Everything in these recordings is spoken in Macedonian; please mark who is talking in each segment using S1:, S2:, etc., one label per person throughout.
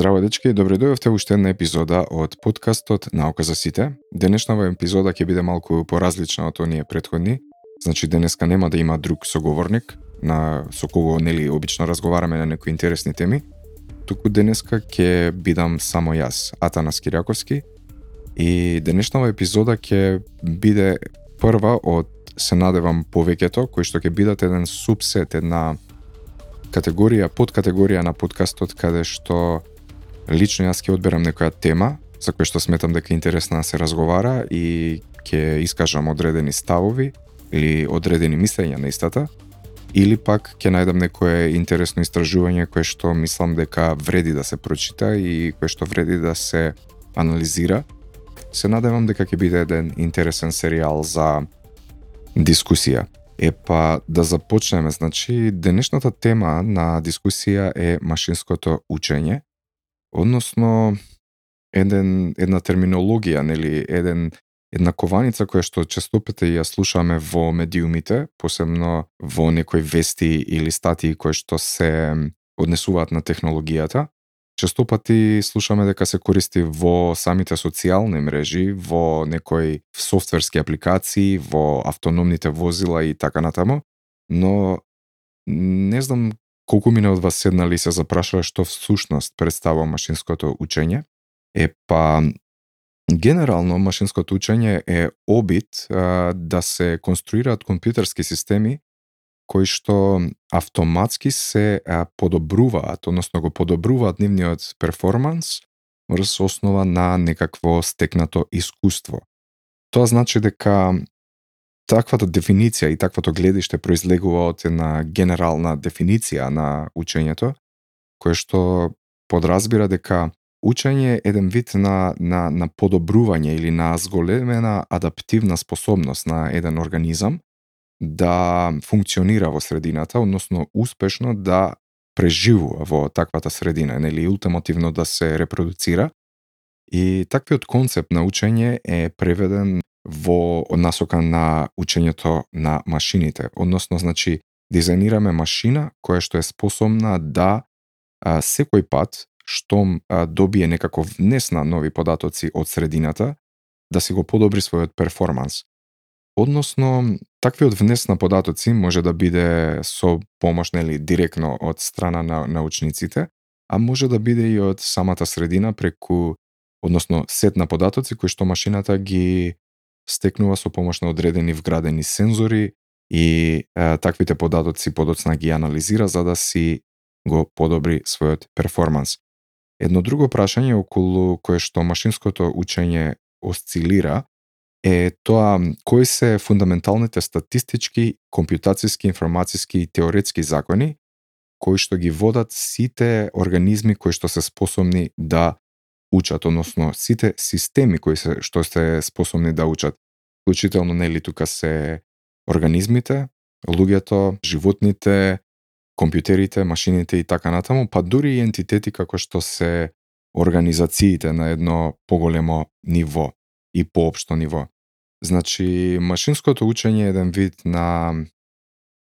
S1: Здраво дечки, добре дојавте уште една епизода од подкастот Наука за сите. Денешнава епизода ќе биде малку поразлична од оние предходни. Значи денеска нема да има друг соговорник на со кого нели обично разговараме на некои интересни теми. Туку денеска ќе бидам само јас, Атанас Кирјаковски. И денешнава епизода ќе биде прва од се надевам повеќето, кои што ќе бидат еден субсет, една категорија, подкатегорија на подкастот каде што лично јас ќе одберам некоја тема за која што сметам дека е интересна да се разговара и ќе искажам одредени ставови или одредени мислења на истата или пак ќе најдам некое интересно истражување кое што мислам дека вреди да се прочита и кое што вреди да се анализира. Се надевам дека ќе биде еден интересен сериал за дискусија. Епа да започнеме, значи денешната тема на дискусија е машинското учење, односно еден една терминологија, нели, еден една кованица која што честопите ја слушаме во медиумите, посебно во некои вести или статии кои што се однесуваат на технологијата, Честопати слушаме дека се користи во самите социјални мрежи, во некои софтверски апликации, во автономните возила и така натаму, но не знам колку мина од вас седнали и се запрашува што всушност представува машинското учење. Е па Генерално, машинското учење е обид а, да се конструираат компјутерски системи кои што автоматски се подобруваат, односно го подобруваат нивниот перформанс врз основа на некакво стекнато искуство. Тоа значи дека таквата дефиниција и таквото гледиште произлегува од една генерална дефиниција на учењето, кое што подразбира дека учење е еден вид на, на, на подобрување или на зголемена адаптивна способност на еден организам, да функционира во средината, односно успешно да преживува во таквата средина, нели ултимативно да се репродуцира. И таквиот концепт на учење е преведен во насока на учењето на машините, односно значи дизајнираме машина која што е способна да а, секој пат штом а, добие некаков внес на нови податоци од средината, да си го подобри својот перформанс. Односно, таквиот внес на податоци може да биде со помош нели директно од страна на научниците, а може да биде и од самата средина преку односно сет на податоци кои што машината ги стекнува со помош на одредени вградени сензори и е, таквите податоци подоцна ги анализира за да си го подобри својот перформанс. Едно друго прашање околу кое што машинското учење осцилира е тоа кои се фундаменталните статистички, компјутацијски, информацијски и теоретски закони кои што ги водат сите организми кои што се способни да учат, односно сите системи кои се што се способни да учат. Вклучително нели тука се организмите, луѓето, животните, компјутерите, машините и така натаму, па дури и ентитети како што се организациите на едно поголемо ниво и поопшто ниво. Значи, машинското учење е еден вид на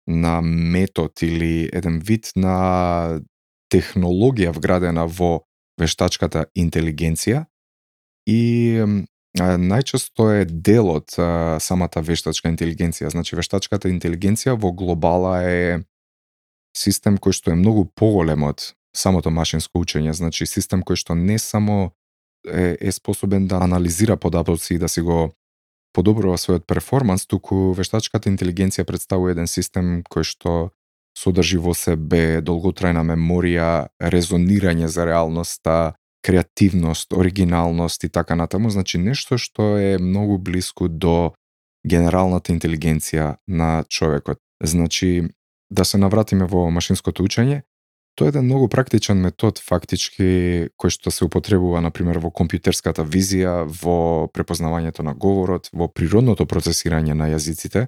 S1: на метод или еден вид на технологија вградена во вештачката интелигенција и најчесто е дел од самата вештачка интелигенција. Значи, вештачката интелигенција во глобала е систем кој што е многу поголем од самото машинско учење, значи систем кој што не само е, е способен да анализира податоци и да си го подобрува својот перформанс, туку вештачката интелигенција представува еден систем кој што содржи во себе долготрајна меморија, резонирање за реалноста, креативност, оригиналност и така натаму, значи нешто што е многу блиску до генералната интелигенција на човекот. Значи, да се навратиме во машинското учење, Тоа е еден многу практичен метод фактички кој што се употребува на пример во компјутерската визија, во препознавањето на говорот, во природното процесирање на јазиците.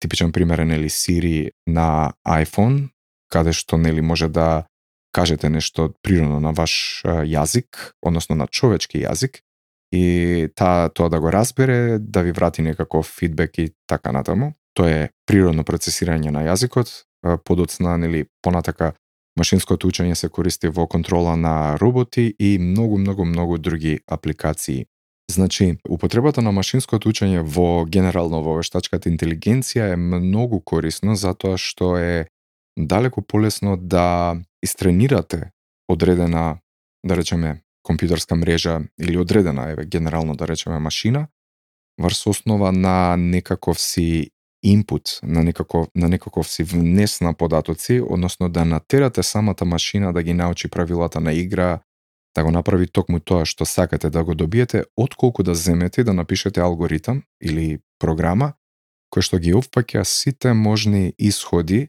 S1: Типичен пример е нели Siri на iPhone, каде што нели може да кажете нешто природно на ваш јазик, односно на човечки јазик и та, тоа да го разбере, да ви врати некаков фидбек и така натаму. Тоа е природно процесирање на јазикот, подоцна нели понатака Машинското учење се користи во контрола на роботи и многу, многу, многу други апликации. Значи, употребата на машинското учење во генерално во вештачката интелигенција е многу корисно затоа што е далеку полесно да истренирате одредена, да речеме, компјутерска мрежа или одредена, еве, генерално да речеме машина, врз основа на некаков си импут, на некаков, на некаков си внес на податоци, односно да натерате самата машина да ги научи правилата на игра, да го направи токму тоа што сакате да го добиете, отколку да земете и да напишете алгоритам или програма кој што ги опфаќа сите можни исходи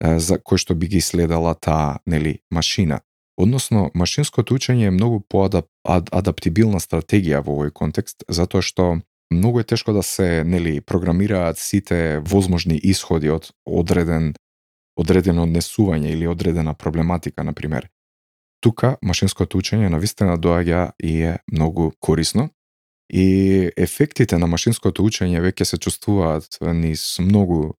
S1: за кој што би ги следала таа нели машина. Односно, машинското учење е многу поадаптибилна стратегија во овој контекст, затоа што многу е тешко да се нели програмираат сите возможни исходи од одреден одредено однесување или одредена проблематика на пример. Тука машинското учење на вистина доаѓа и е многу корисно и ефектите на машинското учење веќе се чувствуваат низ многу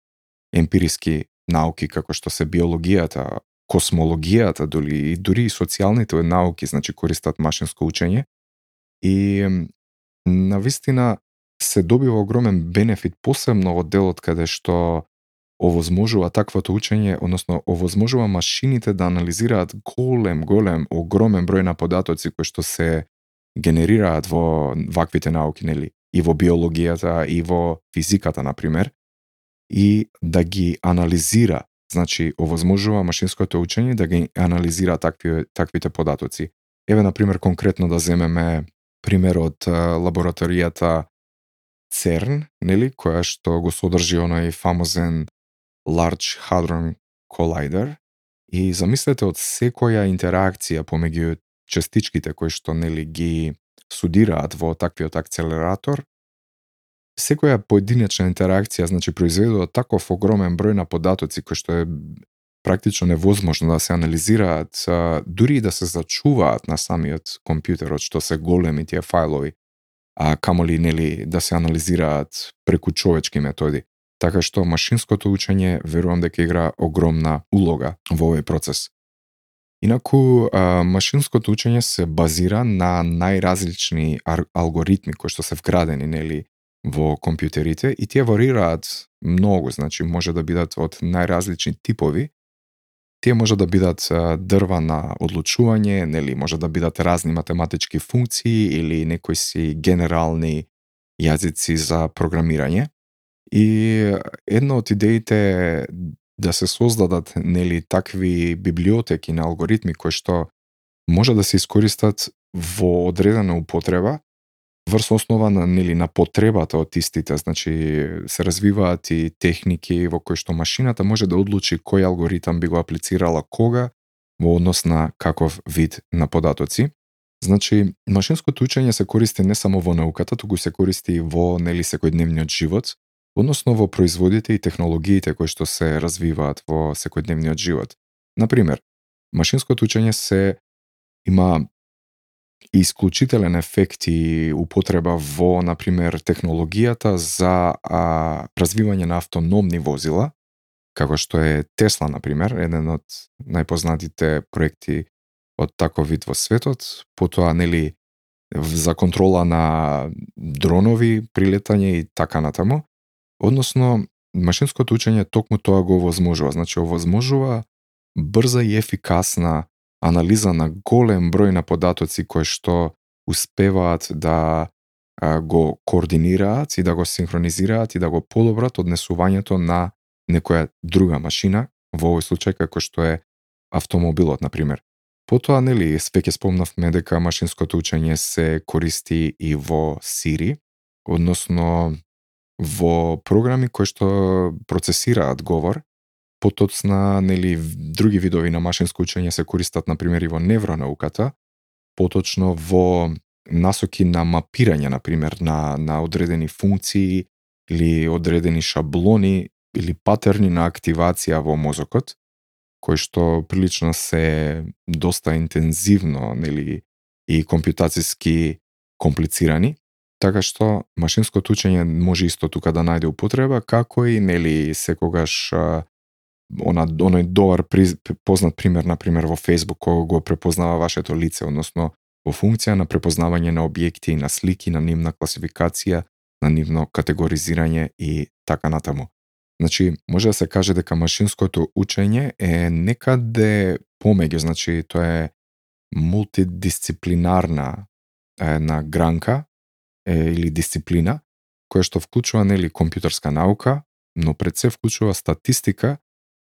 S1: емпириски науки како што се биологијата, космологијата, дури и дури и социјалните науки, значи користат машинско учење. И на вистина се добива огромен бенефит посебно од делот каде што овозможува таквото учење, односно овозможува машините да анализираат голем, голем, огромен број на податоци кои што се генерираат во ваквите науки, нели? И во биологијата, и во физиката, на пример, и да ги анализира, значи овозможува машинското учење да ги анализира такви, таквите податоци. Еве, на пример, конкретно да земеме пример од лабораторијата ЦЕРН, нели, која што го содржи оној фамозен Large Hadron Collider и замислете од секоја интеракција помеѓу частичките кои што нели ги судираат во таквиот акцелератор, секоја поединечна интеракција значи произведува таков огромен број на податоци кои што е практично невозможно да се анализираат, дури и да се зачуваат на самиот компјутерот што се големи тие фајлови, а камоли нели да се анализираат преку човечки методи. Така што машинското учење верувам дека игра огромна улога во овој процес. Инаку, машинското учење се базира на најразлични алгоритми кои што се вградени нели во компјутерите и тие варираат многу, значи може да бидат од најразлични типови. Тие може да бидат дрва на одлучување, нели може да бидат разни математички функции или некои си генерални јазици за програмирање. И една од идеите е да се создадат нели такви библиотеки на алгоритми кои што може да се искористат во одредена употреба врз основа на нели на потребата од истите, значи се развиваат и техники во кои што машината може да одлучи кој алгоритам би го аплицирала кога во однос на каков вид на податоци. Значи, машинското учење се користи не само во науката, туку се користи и во нели секојдневниот живот, односно во производите и технологиите кои што се развиваат во секојдневниот живот. Например, машинското учење се има исклучителен ефект и употреба во, например, технологијата за а, развивање на автономни возила, како што е Тесла, например, еден од најпознатите проекти од таков вид во светот, потоа, нели, за контрола на дронови, прилетање и така натаму. Односно, машинското учење токму тоа го овозможува. Значи, овозможува брза и ефикасна анализа на голем број на податоци кои што успеваат да го координираат и да го синхронизираат и да го подобрат однесувањето на некоја друга машина, во овој случај како што е автомобилот, на пример. Потоа, нели, веќе спомнавме дека машинското учење се користи и во Siri, односно во програми кои што процесираат говор, потоцна, нели, други видови на машинско учење се користат, на пример, и во невронауката, поточно во насоки на мапирање, на пример, на, на одредени функции или одредени шаблони или патерни на активација во мозокот, кои што прилично се доста интензивно, нели, и компјутациски комплицирани, така што машинското учење може исто тука да најде употреба, како и нели секогаш она оној добар познат пример на пример во Facebook кога го препознава вашето лице, односно во функција на препознавање на објекти, и на слики, на нивна класификација, на нивно категоризирање и така натаму. Значи, може да се каже дека машинското учење е некаде помеѓу, значи тоа е мултидисциплинарна една гранка е, или дисциплина која што вклучува нели компјутерска наука, но пред се вклучува статистика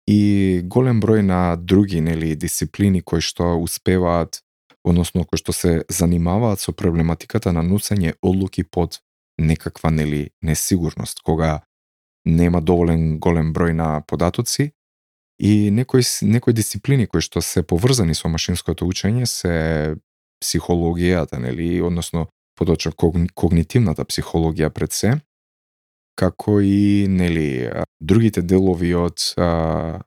S1: и голем број на други нели дисциплини кои што успеваат односно кои што се занимаваат со проблематиката на носење одлуки под некаква нели несигурност кога нема доволен голем број на податоци и некои некои дисциплини кои што се поврзани со машинското учење се психологијата нели односно подочно когнитивната психологија пред се како и нели другите делови од а,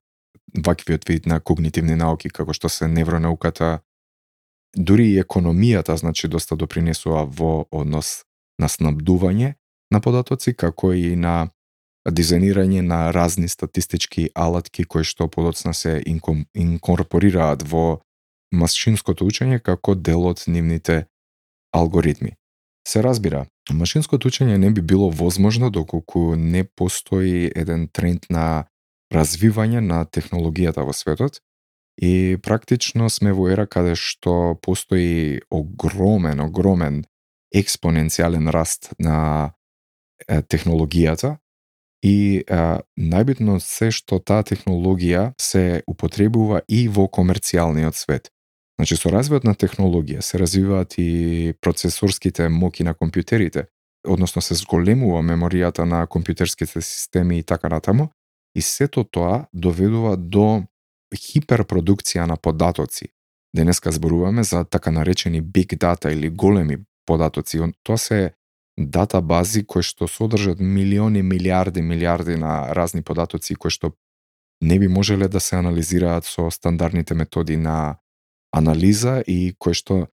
S1: ваквиот вид на когнитивни науки како што се невронауката дури и економијата значи доста допринесува во однос на снабдување на податоци како и на дизајнирање на разни статистички алатки кои што подоцна се инкорпорираат во машинското учење како дел од нивните алгоритми. Се разбира, машинското учење не би било возможно доколку не постои еден тренд на развивање на технологијата во светот и практично сме во ера каде што постои огромен, огромен експоненцијален раст на технологијата и најбитно се што таа технологија се употребува и во комерцијалниот свет. Значи, со развојот на технологија се развиваат и процесорските моки на компјутерите, односно се зголемува меморијата на компјутерските системи и така натаму, и сето тоа доведува до хиперпродукција на податоци. Денеска зборуваме за така наречени big data или големи податоци. Тоа се дата бази кои што содржат милиони, милиарди, милиарди на разни податоци кои што не би можеле да се анализираат со стандардните методи на анализа и кои што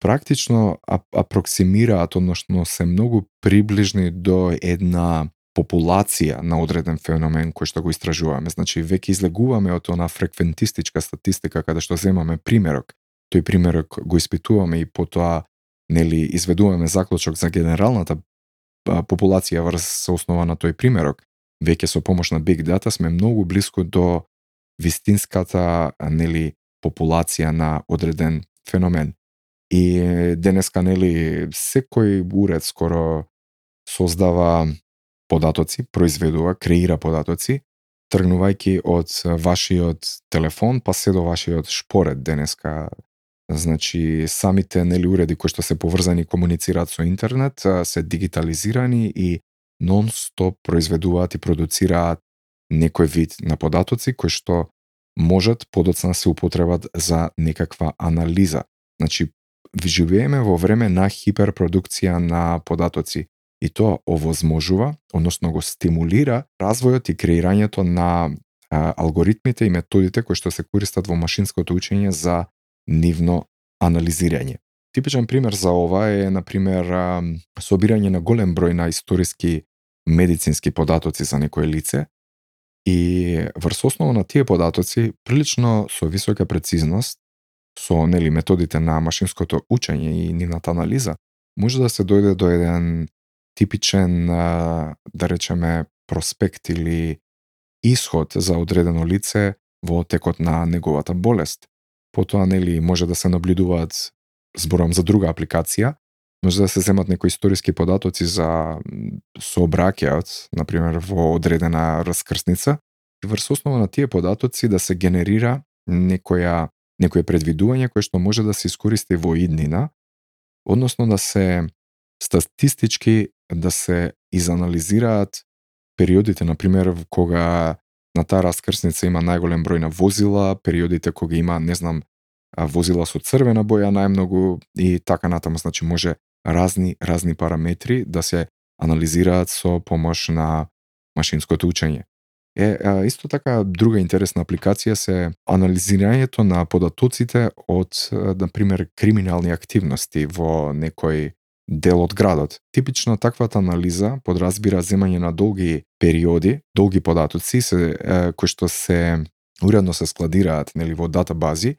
S1: практично апроксимираат, односно се многу приближни до една популација на одреден феномен кој што го истражуваме. Значи, веќе излегуваме од она фреквентистичка статистика каде што земаме примерок. Тој примерок го испитуваме и потоа нели изведуваме заклучок за генералната популација врз се основа на тој примерок. Веќе со помош на Big Data сме многу близко до вистинската нели популација на одреден феномен. И денеска, нели, секој уред скоро создава податоци, произведува, креира податоци, тргнувајќи од вашиот телефон па се до вашиот шпоред денеска. Значи, самите нели уреди кои што се поврзани и комуницираат со интернет се дигитализирани и нон-стоп произведуваат и продуцираат некој вид на податоци кои што можат подоцна да се употребат за некаква анализа. Значи, живееме во време на хиперпродукција на податоци и тоа овозможува, односно го стимулира развојот и креирањето на а, алгоритмите и методите кои што се користат во машинското учење за нивно анализирање. Типичен пример за ова е, на пример, собирање на голем број на историски медицински податоци за некое лице, И врз основа на тие податоци, прилично со висока прецизност, со нели методите на машинското учење и нивната анализа, може да се дојде до еден типичен, да речеме, проспект или исход за одредено лице во текот на неговата болест. Потоа, нели, може да се наблюдуваат, зборам за друга апликација, може да се земат некои историски податоци за сообраќајот, например во одредена раскрсница, и врз основа на тие податоци да се генерира некоја некое предвидување кое што може да се искористи во иднина, односно да се статистички да се изанализираат периодите, на пример, кога на таа раскрсница има најголем број на возила, периодите кога има, не знам, возила со црвена боја најмногу и така натаму, значи може разни разни параметри да се анализираат со помош на машинското учење. Е, исто така, друга интересна апликација се анализирањето на податоците од, на пример, криминални активности во некој дел од градот. Типично таквата анализа подразбира земање на долги периоди, долги податоци се, е, кои што се уредно се складираат нели во датабази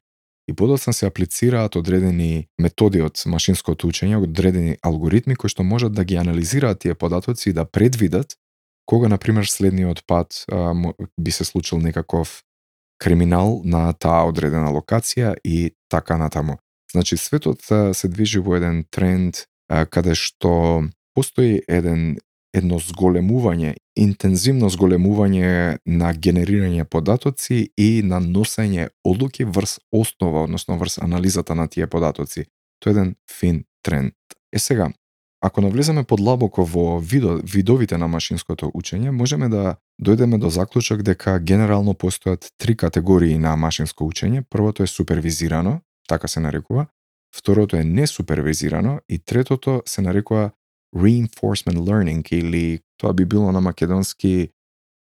S1: и подоцна се аплицираат одредени методи од машинското учење, одредени алгоритми кои што можат да ги анализираат тие податоци и да предвидат кога на пример следниот пат а, би се случил некаков криминал на таа одредена локација и така натаму. Значи светот се движи во еден тренд каде што постои еден едно зголемување, интензивно зголемување на генерирање податоци и на носење одлуки врз основа, односно врз анализата на тие податоци. Тоа е еден фин тренд. Е сега, ако навлеземе подлабоко во видо, видовите на машинското учење, можеме да дојдеме до заклучок дека генерално постојат три категории на машинско учење. Првото е супервизирано, така се нарекува, второто е несупервизирано и третото се нарекува reinforcement learning или тоа би било на македонски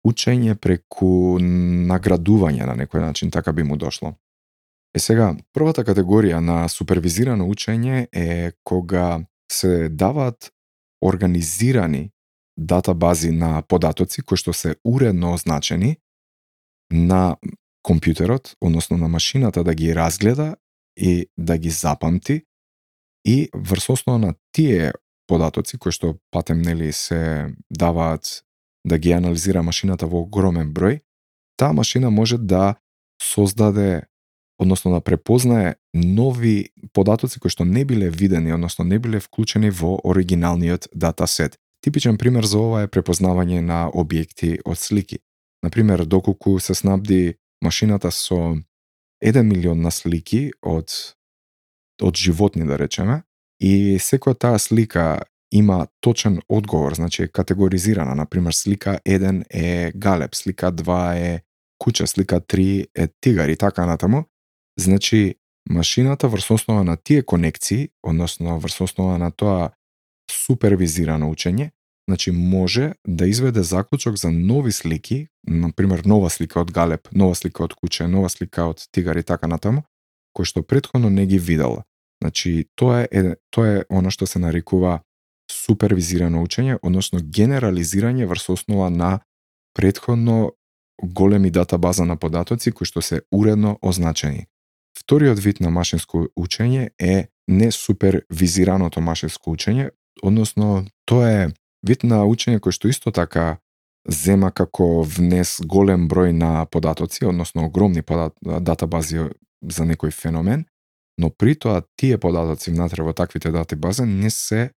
S1: учење преку наградување на некој начин, така би му дошло. Е сега, првата категорија на супервизирано учење е кога се даваат организирани датабази на податоци кои што се уредно означени на компјутерот, односно на машината да ги разгледа и да ги запамти и врз основа на тие податоци кои што патем нели се даваат да ги анализира машината во огромен број, таа машина може да создаде односно да препознае нови податоци кои што не биле видени, односно не биле вклучени во оригиналниот датасет. Типичен пример за ова е препознавање на објекти од слики. Например, доколку се снабди машината со 1 милион на слики од од животни да речеме и секоја таа слика има точен одговор, значи е категоризирана, на пример слика 1 е галеб, слика 2 е куча, слика 3 е тигар и така натаму. Значи машината врз основа на тие конекции, односно врз основа на тоа супервизирано учење, значи може да изведе заклучок за нови слики, на пример нова слика од галеб, нова слика од куче, нова слика од тигар и така натаму, кој што претходно не ги видела. Значи тоа е тоа е оно што се нарекува супервизирано учење, односно генерализирање врз основа на предходно големи датабаза на податоци кои што се уредно означени. Вториот вид на машинско учење е несупервизираното машинско учење, односно тоа е вид на учење кој што исто така зема како внес голем број на податоци, односно огромни подат, датабази за некој феномен, но при тоа тие податоци внатре во таквите датабази не се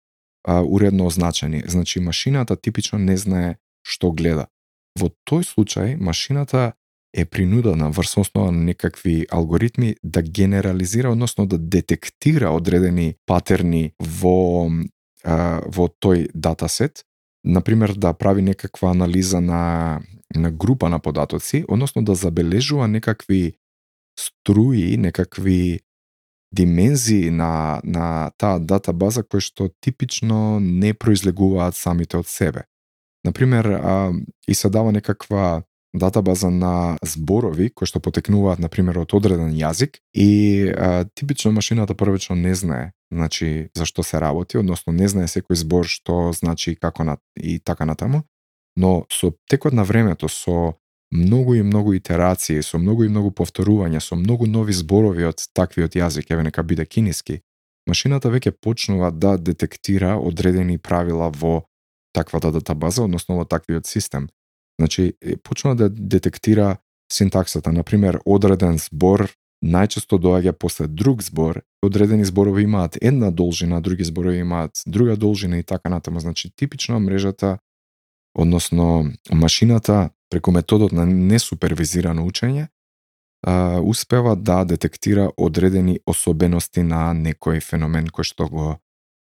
S1: а, уредно означени. Значи машината типично не знае што гледа. Во тој случај машината е принудена врз основа на некакви алгоритми да генерализира, односно да детектира одредени патерни во во тој датасет, например да прави некаква анализа на на група на податоци, односно да забележува некакви струи, некакви димензии на, на таа датабаза кои што типично не произлегуваат самите од себе. Например, а, и се дава некаква датабаза на зборови кои што потекнуваат на пример од одреден јазик и а, типично машината првично не знае значи за што се работи, односно не знае секој збор што значи како на и така натаму, но со текот на времето со многу и многу итерации, со многу и многу повторувања, со многу нови зборови од таквиот јазик, еве нека биде кинески, машината веќе почнува да детектира одредени правила во таквата датабаза, односно во таквиот систем. Значи, почнува да детектира синтаксата, например, одреден збор најчесто доаѓа после друг збор, одредени зборови имаат една должина, други зборови имаат друга должина и така натаму. Значи, типично мрежата, односно машината, преку методот на несупервизирано учење, успева да детектира одредени особености на некој феномен кој што го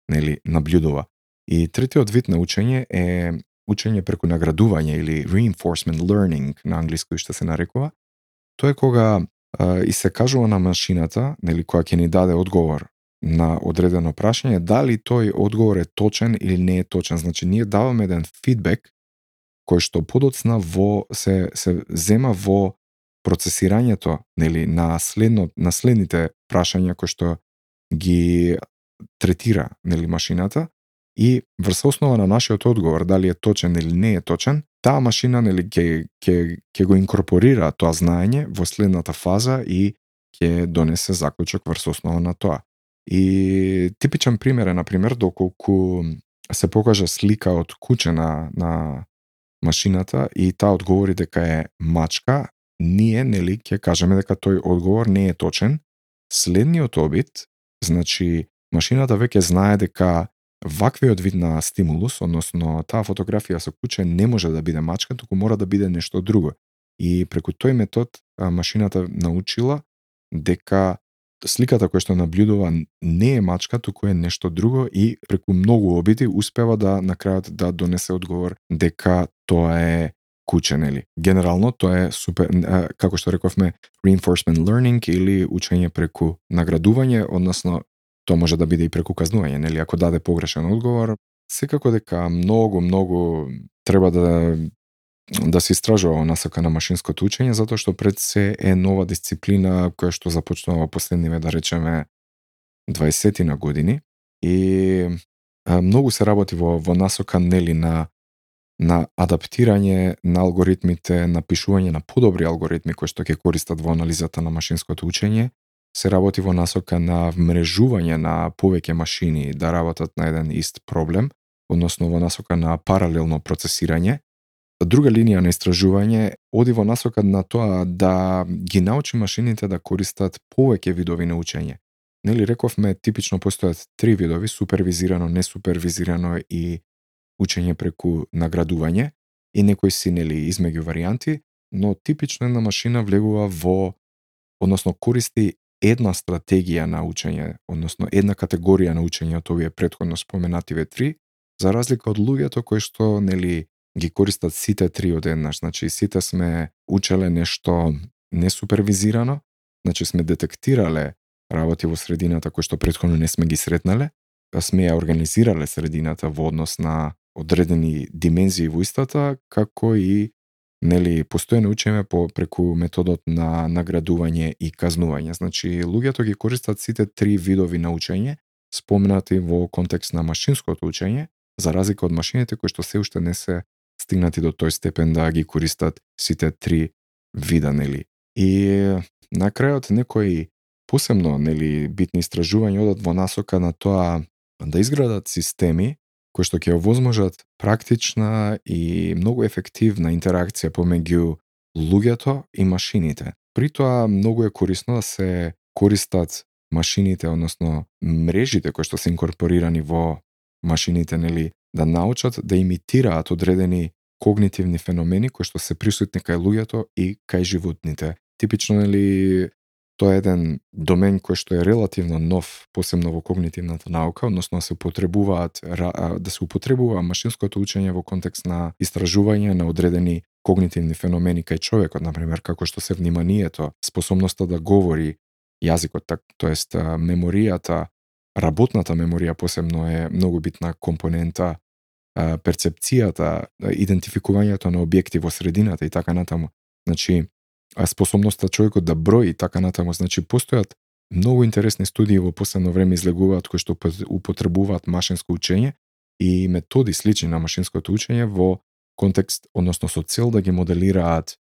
S1: нели наблюдува. И третиот вид на учење е учење преку наградување или reinforcement learning на англиски што се нарекува. Тоа е кога а, и се кажува на машината, нели која ќе ни даде одговор на одредено прашање, дали тој одговор е точен или не е точен. Значи ние даваме еден фидбек кој што подоцна во се се зема во процесирањето нели на следно на следните прашања кои што ги третира нели машината и врз основа на нашиот одговор дали е точен или не е точен, таа машина нели ќе ќе ќе го инкорпорира тоа знаење во следната фаза и ќе донесе заклучок врз основа на тоа. И типичен пример е на пример доколку се покажа слика од куче на, на машината и таа одговори дека е мачка, ние нели ќе кажеме дека тој одговор не е точен. Следниот обид, значи машината веќе знае дека ваквиот вид на стимулус, односно таа фотографија со куче не може да биде мачка, туку мора да биде нешто друго. И преку тој метод машината научила дека сликата која што наблюдува не е мачка, туку е нешто друго и преку многу обиди успева да на крајот да донесе одговор дека тоа е куче, нели? Генерално тоа е супер, како што рековме, reinforcement learning или учење преку наградување, односно тоа може да биде и преку казнување, нели? Ако даде погрешен одговор, секако дека многу, многу треба да да се истражува насока на машинското учење, затоа што пред се е нова дисциплина која што започнува последниве, да речеме, 20 на години. И многу се работи во, во насока нели на на адаптирање на алгоритмите, на пишување на подобри алгоритми кои што ќе користат во анализата на машинското учење, се работи во насока на вмрежување на повеќе машини да работат на еден ист проблем, односно во насока на паралелно процесирање, друга линија на истражување оди во насока на тоа да ги научи машините да користат повеќе видови на учење. Нели рековме типично постојат три видови супервизирано, несупервизирано и учење преку наградување и некои си нели измеѓу варијанти, но типично една машина влегува во односно користи една стратегија на учење, односно една категорија на учење од овие претходно споменативе три, за разлика од луѓето кои што нели ги користат сите три од еднаш. Значи, сите сме учеле нешто несупервизирано, значи сме детектирале работи во средината кои што предходно не сме ги сретнале, а сме ја организирале средината во однос на одредени димензии во истата, како и нели постојано учиме по преку методот на наградување и казнување. Значи луѓето ги користат сите три видови на учење, споменати во контекст на машинското учење, за разлика од машините кои што се уште не се стигнати до тој степен да ги користат сите три вида, нели. И на крајот некои посебно, нели, битни истражувања одат во насока на тоа да изградат системи кои што ќе овозможат практична и многу ефективна интеракција помеѓу луѓето и машините. При тоа многу е корисно да се користат машините, односно мрежите кои што се инкорпорирани во машините, нели, да научат да имитираат одредени когнитивни феномени кои што се присутни кај луѓето и кај животните. Типично нели тоа е еден домен кој што е релативно нов, посебно во когнитивната наука, односно се потребуваат да се употребува машинското учење во контекст на истражување на одредени когнитивни феномени кај човекот, на пример како што се вниманието, способноста да говори јазикот, так, тоест меморијата, работната меморија посебно е многу битна компонента перцепцијата, идентификувањето на објекти во средината и така натаму. Значи, способноста човекот да брои и така натаму, значи постојат многу интересни студии во последно време излегуваат кои што употребуваат машинско учење и методи слични на машинското учење во контекст, односно со цел да ги моделираат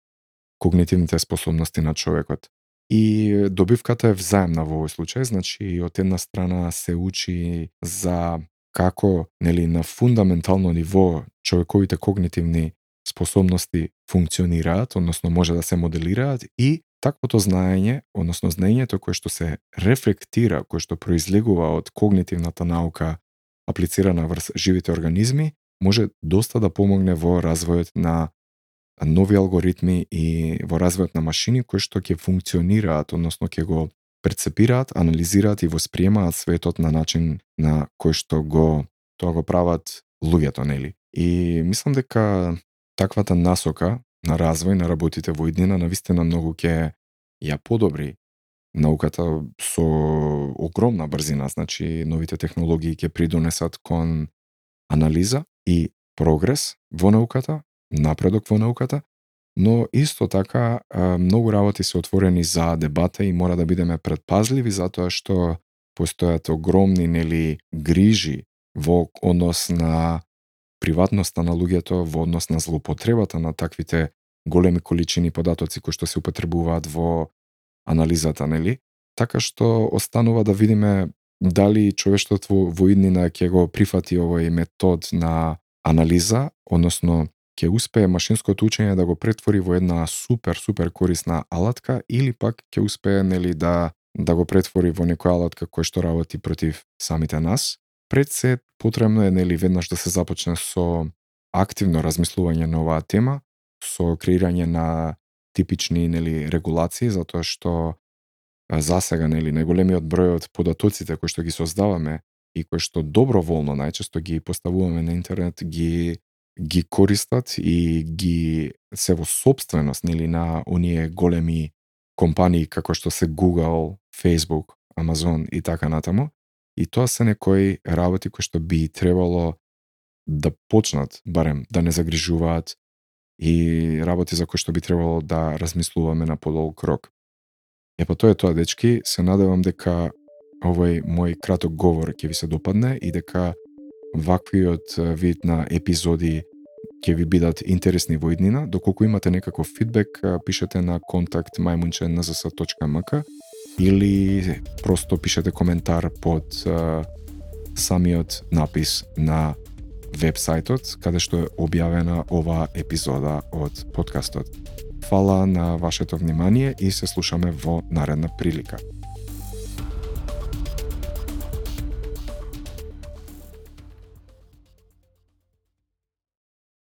S1: когнитивните способности на човекот. И добивката е взаемна во овој случај, значи од една страна се учи за како нели на фундаментално ниво човековите когнитивни способности функционираат, односно може да се моделираат и таквото знаење, односно знаењето кое што се рефлектира, кое што произлегува од когнитивната наука аплицирана врз живите организми, може доста да помогне во развојот на нови алгоритми и во развојот на машини кои што ќе функционираат, односно ќе го перцепираат, анализираат и восприемаат светот на начин на кој што го тоа го прават луѓето, нели? И мислам дека таквата насока на развој на работите во иднина навистина многу ќе ја подобри науката со огромна брзина, значи новите технологии ќе придонесат кон анализа и прогрес во науката, напредок во науката, но исто така многу работи се отворени за дебата и мора да бидеме предпазливи затоа што постојат огромни нели грижи во однос на приватноста на луѓето, во однос на злоупотребата на таквите големи количини податоци кои што се употребуваат во анализата, нели? Така што останува да видиме дали човештвото во иднина ќе го прифати овој метод на анализа, односно ќе успее машинското учење да го претвори во една супер супер корисна алатка или пак ќе успее нели да да го претвори во некоја алатка која што работи против самите нас. Пред се потребно е нели веднаш да се започне со активно размислување на оваа тема, со креирање на типични нели регулации затоа што за сега нели најголемиот број од податоците кои што ги создаваме и кои што доброволно најчесто ги поставуваме на интернет ги ги користат и ги се во собственост нели на оние големи компании како што се Google, Facebook, Amazon и така натаму. И тоа се некои работи кои што би требало да почнат, барем, да не загрижуваат и работи за кои што би требало да размислуваме на подолг рок. Епа тоа е тоа, дечки. Се надевам дека овој мој краток говор ќе ви се допадне и дека ваквиот вид на епизоди ќе ви бидат интересни во иднина. Доколку имате некаков фидбек, пишете на контакт мајмунче.nzs.mk или просто пишете коментар под самиот напис на вебсайтот каде што е објавена оваа епизода од подкастот. Фала на вашето внимание и се слушаме во наредна прилика.